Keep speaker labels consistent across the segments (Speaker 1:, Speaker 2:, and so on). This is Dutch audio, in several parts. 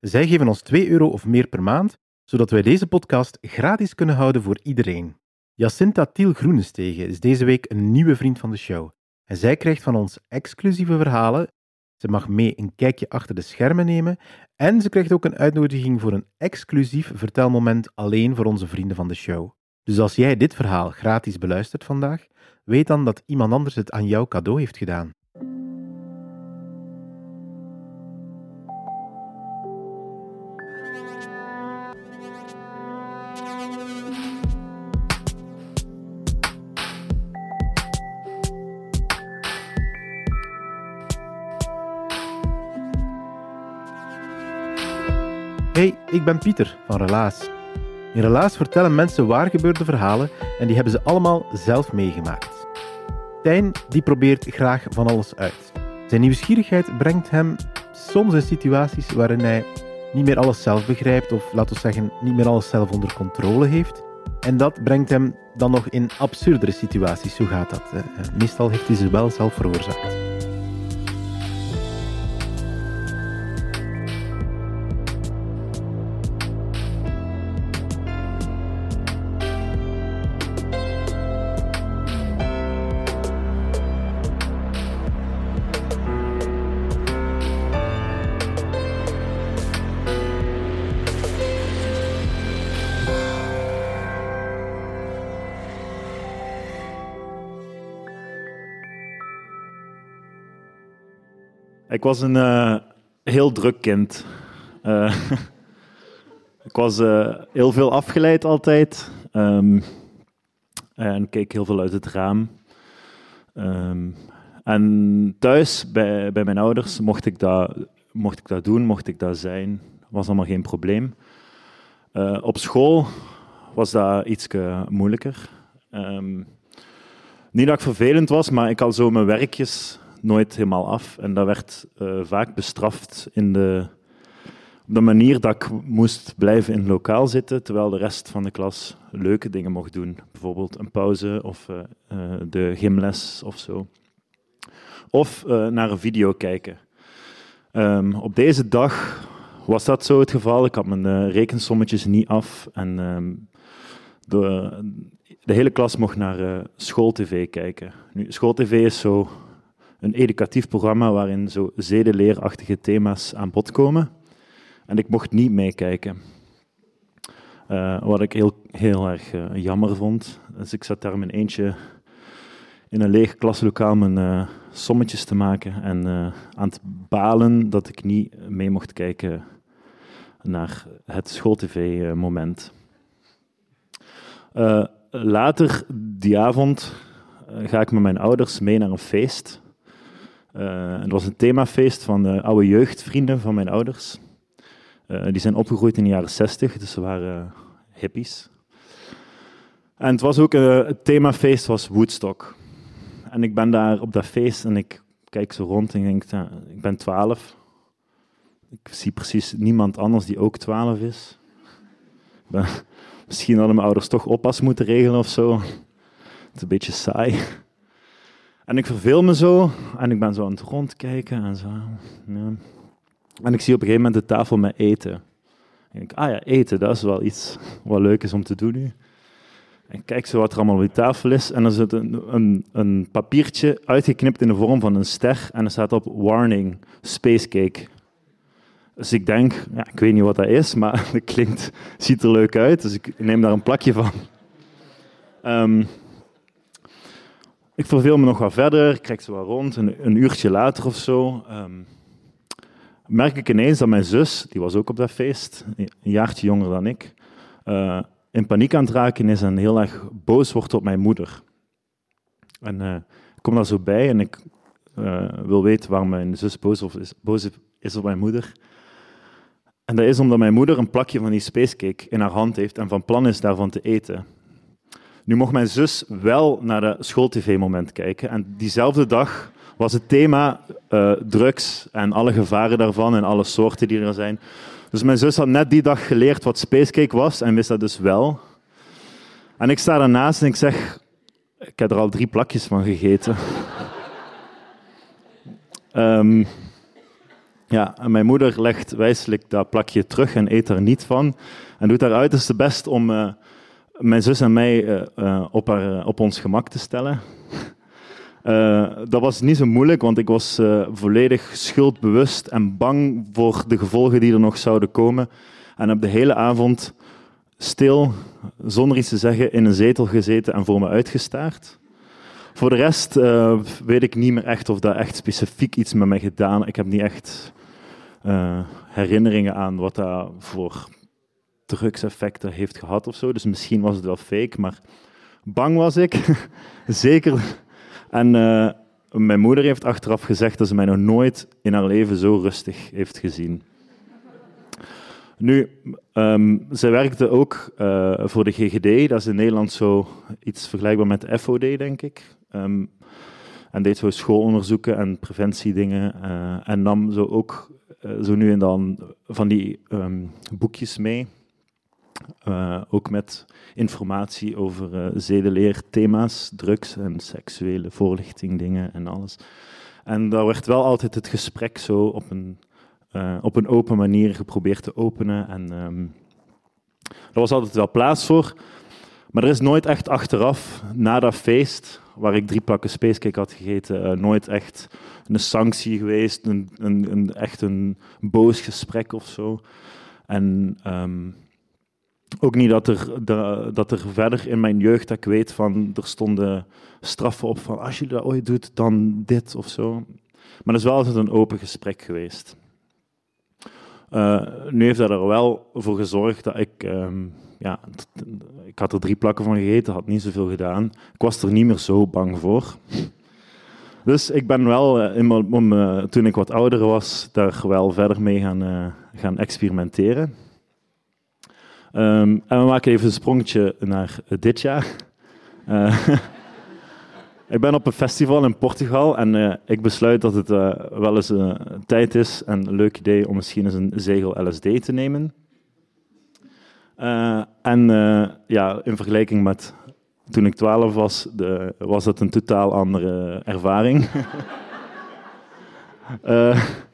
Speaker 1: Zij geven ons 2 euro of meer per maand, zodat wij deze podcast gratis kunnen houden voor iedereen. Jacinta Tiel Groenestegen is deze week een nieuwe vriend van de show. En zij krijgt van ons exclusieve verhalen. Ze mag mee een kijkje achter de schermen nemen. En ze krijgt ook een uitnodiging voor een exclusief vertelmoment alleen voor onze vrienden van de show. Dus als jij dit verhaal gratis beluistert vandaag, weet dan dat iemand anders het aan jou cadeau heeft gedaan. Hey, ik ben Pieter van Relaas. In Relaas vertellen mensen waar gebeurde verhalen en die hebben ze allemaal zelf meegemaakt. Tijn die probeert graag van alles uit. Zijn nieuwsgierigheid brengt hem soms in situaties waarin hij niet meer alles zelf begrijpt of laten we zeggen niet meer alles zelf onder controle heeft. En dat brengt hem dan nog in absurdere situaties. Hoe gaat dat? Meestal heeft hij ze wel zelf veroorzaakt.
Speaker 2: Ik was een eh, heel druk kind. Eh, ik was eh, heel veel afgeleid altijd. Ehm, en keek heel veel uit het raam. Ehm, en thuis bij, mijn ouders mocht ik, dat, mocht ik dat doen, mocht ik dat zijn. Was allemaal geen probleem. Op school was dat iets moeilijker. Ehm, niet dat ik vervelend was, maar ik had zo mijn werkjes nooit helemaal af. En dat werd eh, vaak bestraft in de, op de manier dat ik moest blijven in het lokaal zitten, terwijl de rest van de klas leuke dingen mocht doen. Bijvoorbeeld een pauze of eh, eh, de gymles of zo. Of naar een video kijken. Ehm, op deze dag was dat zo het geval. Ik had mijn rekensommetjes niet af. En ehm, de, de hele klas mocht naar eh, schooltv kijken. Nu, schooltv is zo een educatief programma waarin zo zedeleerachtige thema's aan bod komen. En ik mocht niet meekijken. Eh, wat ik heel, heel erg eh, jammer vond. Dus ik zat daar in eentje in een leeg klaslokaal mijn eh, sommetjes te maken en aan het balen dat ik niet mee mocht kijken naar het schooltv-moment. Later die avond ga ik met mijn ouders mee naar een feest. Eh, het was een themafeest van de oude jeugdvrienden van mijn ouders. Eh, die zijn opgegroeid in de jaren 60, dus ze waren hippies. En het was ook eh, het themafeest was Woodstock. En ik ben daar op dat feest en ik kijk zo rond en denk, ik ben 12. Ik zie precies niemand anders die ook 12 is. Misschien hadden mijn ouders toch oppas moeten regelen of zo. Het is een beetje saai. En ik verveel me zo en ik ben zo aan het rondkijken en zo. En ik zie op een gegeven moment de tafel met eten. En ik denk, ah ja, eten, dat is wel iets wat leuk is om te doen nu. En kijk zo wat er allemaal op die tafel is. En er zit een, een, een papiertje uitgeknipt in de vorm van een ster. En er staat op warning, space cake. Dus ik denk, ja, ik weet niet wat dat is, maar het klinkt, ziet er leuk uit. Dus ik neem daar een plakje van. Ehm, ik verveel me nog wat verder, ik kijk zo wat rond. Een, een uurtje later of zo ehm, merk ik ineens dat mijn zus, die was ook op dat feest, een jaartje jonger dan ik, eh, in paniek aan het raken is en heel erg boos wordt op mijn moeder. En eh, ik kom daar zo bij en ik eh, wil weten waarom mijn zus boos, of is, boos is op mijn moeder. En dat is omdat mijn moeder een plakje van die spacecake in haar hand heeft en van plan is daarvan te eten. Nu mocht mijn zus wel naar de schooltv-moment kijken. En diezelfde dag was het thema uh, drugs en alle gevaren daarvan en alle soorten die er zijn. Dus mijn zus had net die dag geleerd wat spacecake was en wist dat dus wel. En ik sta daarnaast en ik zeg, ik heb er al drie plakjes van gegeten. um, ja, en mijn moeder legt wijselijk dat plakje terug en eet er niet van. En doet haar uiterste best om uh, mijn zus en mij uh, op, haar, op ons gemak te stellen. dat was niet zo moeilijk, want ik was volledig schuldbewust en bang voor de gevolgen die er nog zouden komen. En heb de hele avond stil, zonder iets te zeggen, in een zetel gezeten en voor me uitgestaard. Voor de rest weet ik niet meer echt of dat echt specifiek iets met mij gedaan. Ik heb niet echt herinneringen aan wat dat voor drugseffecten heeft gehad of zo. Dus misschien was het wel fake, maar bang was ik. Zeker. En uh, mijn moeder heeft achteraf gezegd dat ze mij nog nooit in haar leven zo rustig heeft gezien. Nu, um, zij werkte ook uh, voor de GGD, dat is in Nederland zo iets vergelijkbaar met FOD, denk ik. Um, en deed zo schoolonderzoeken en preventiedingen. Uh, en nam zo ook zo nu en dan van die um, boekjes mee. Uh, ook met informatie over uh, zedeleerthema's, drugs en seksuele voorlichting, dingen en alles. En daar werd wel altijd het gesprek zo op een, op een open manier geprobeerd te openen. En um, er was altijd wel plaats voor. Maar er is nooit echt achteraf, na dat feest, waar ik drie plakken spacecake had gegeten, nooit echt een sanctie geweest, een, een, een echt een boos gesprek of zo. En um, ook niet dat er, dat, er verder in mijn jeugd, dat ik weet van, er stonden straffen op van als je dat ooit doet, dan dit of zo. Maar dat is wel altijd een open gesprek geweest. Uh, nu heeft dat er wel voor gezorgd dat ik, um, ja, ik had er drie plakken van gegeten, had niet zoveel gedaan. Ik was er niet meer zo bang voor. Dus ik ben wel, eh, in om, uh, toen ik wat ouder was, daar wel verder mee gaan, gaan experimenteren. Um, en we maken even een sprongetje naar dit jaar. ik ben op een festival in Portugal en ik besluit dat het wel eens tijd is en een leuk idee om misschien eens een zegel LSD te nemen. en ja, in vergelijking met toen ik 12 was, de, was dat een totaal andere ervaring.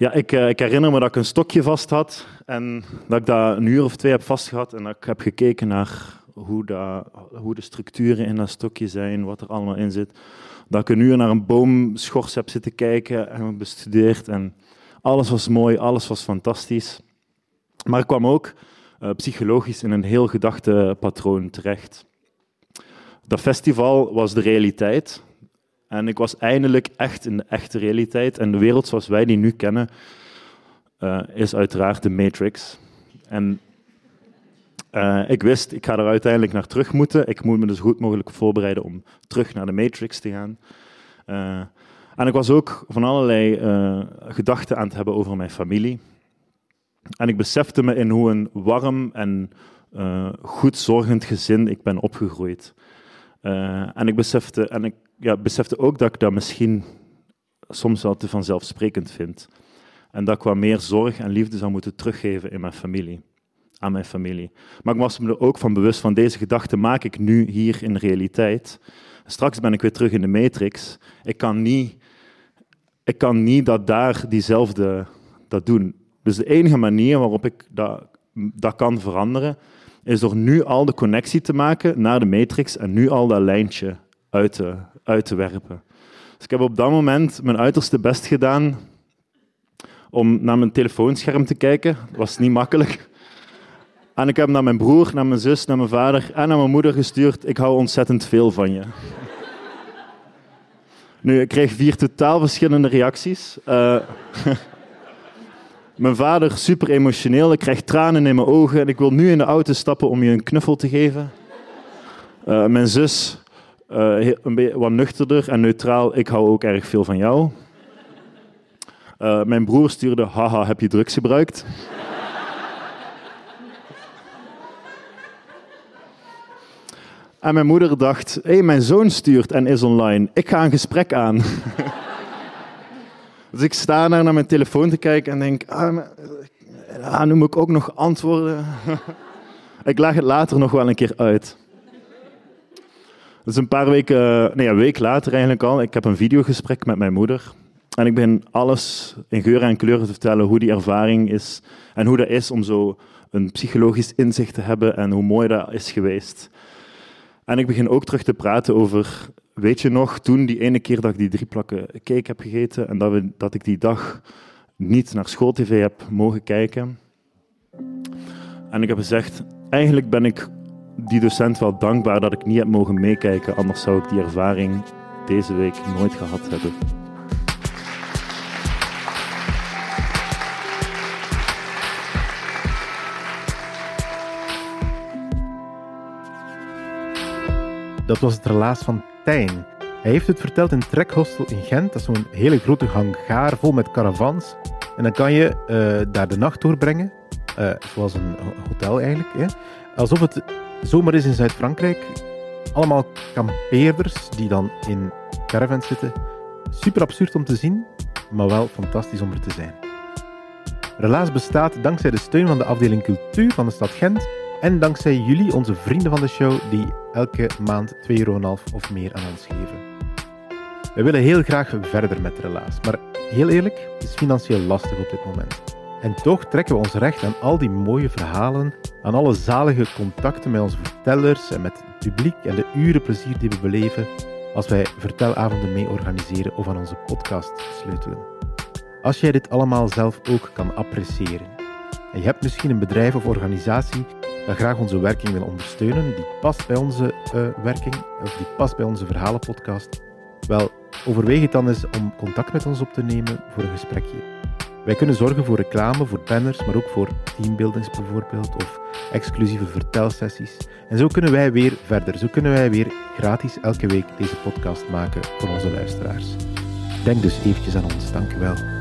Speaker 2: ja, ik, uh, ik, herinner me dat ik een stokje vast had en dat ik dat een uur of twee heb vastgehad en dat ik heb gekeken naar hoe, dat, hoe de structuren in dat stokje zijn, wat er allemaal in zit. Dat ik een uur naar een boomschors heb zitten kijken en bestudeerd en alles was mooi, alles was fantastisch. Maar ik kwam ook uh, psychologisch in een heel gedachtepatroon terecht. Dat festival was de realiteit. En ik was eindelijk echt in de echte realiteit. En de wereld zoals wij die nu kennen, uh, is uiteraard de Matrix. En uh, ik wist, ik ga er uiteindelijk naar terug moeten. Ik moet me dus goed mogelijk voorbereiden om terug naar de Matrix te gaan. Uh, en ik was ook van allerlei gedachten aan het hebben over mijn familie. En ik besefte me in hoe een warm en goed zorgend gezin ik ben opgegroeid. En ik besefte, en ik ja, besefte ook dat ik dat misschien soms wel te vanzelfsprekend vind. En dat ik wat meer zorg en liefde zou moeten teruggeven in mijn familie, aan mijn familie. Maar ik was me er ook van bewust van deze gedachten maak ik nu hier in de realiteit. Straks ben ik weer terug in de matrix. Ik kan niet, ik kan niet dat daar diezelfde dat doen. Dus de enige manier waarop ik dat, dat kan veranderen, is door nu al de connectie te maken naar de matrix en nu al dat lijntje uit te, uit te werpen. Dus ik heb op dat moment mijn uiterste best gedaan om naar mijn telefoonscherm te kijken. Dat was niet makkelijk. En ik heb naar mijn broer, naar mijn zus, naar mijn vader en naar mijn moeder gestuurd. Ik hou ontzettend veel van je. Nu, ik kreeg vier totaal verschillende reacties. Uh, Mijn vader, super emotioneel. Ik krijg tranen in mijn ogen en ik wil nu in de auto stappen om je een knuffel te geven. Uh, mijn zus, uh, een wat nuchterder en neutraal. Ik hou ook erg veel van jou. Eh, mijn broer stuurde, haha, heb je drugs gebruikt? en mijn moeder dacht, hé, hey, mijn zoon stuurt en is online. Ik ga een gesprek aan. dus ik sta daar naar mijn telefoon te kijken en denk, ah nu moet ik ook nog antwoorden. ik leg het later nog wel een keer uit. Dus een paar weken, nee, een week later eigenlijk al, ik heb een videogesprek met mijn moeder. En ik begin alles in geur en kleuren te vertellen hoe die ervaring is en hoe dat is om zo een psychologisch inzicht te hebben en hoe mooi dat is geweest. En ik begin ook terug te praten over, weet je nog, toen die ene keer dat ik die drie plakken cake heb gegeten en dat, we, dat ik die dag niet naar schooltv heb mogen kijken. En ik heb gezegd, eigenlijk ben ik die docent wel dankbaar dat ik niet heb mogen meekijken, anders zou ik die ervaring deze week nooit gehad hebben.
Speaker 1: Dat was het relaas van Tijn. Hij heeft het verteld in Trekhostel in Gent. Dat is zo'n hele grote hangaar vol met caravans. En dan kan je uh, daar de nacht doorbrengen. Uh, zoals een hotel eigenlijk. Hè. Alsof het zomer is in Zuid-Frankrijk. Allemaal kampeerders die dan in caravans zitten. Super absurd om te zien, maar wel fantastisch om er te zijn. Relaas bestaat dankzij de steun van de afdeling cultuur van de stad Gent en dankzij jullie, onze vrienden van de show, die elke maand 2,5 euro of meer aan ons geven. We willen heel graag verder met Relaas, maar heel eerlijk, het is financieel lastig op dit moment. En toch trekken we ons recht aan al die mooie verhalen, aan alle zalige contacten met onze vertellers en met het publiek en de uren plezier die we beleven als wij vertelavonden mee organiseren of aan onze podcast sleutelen. Als jij dit allemaal zelf ook kan appreciëren en je hebt misschien een bedrijf of organisatie dat graag onze werking wil ondersteunen, die past bij onze uh, werking of die past bij onze verhalenpodcast, wel overweeg het dan eens om contact met ons op te nemen voor een gesprekje. Wij kunnen zorgen voor reclame, voor banners, maar ook voor teambuildings bijvoorbeeld, of exclusieve vertelsessies. En zo kunnen wij weer verder, zo kunnen wij weer gratis elke week deze podcast maken voor onze luisteraars. Denk dus eventjes aan ons, dank u wel.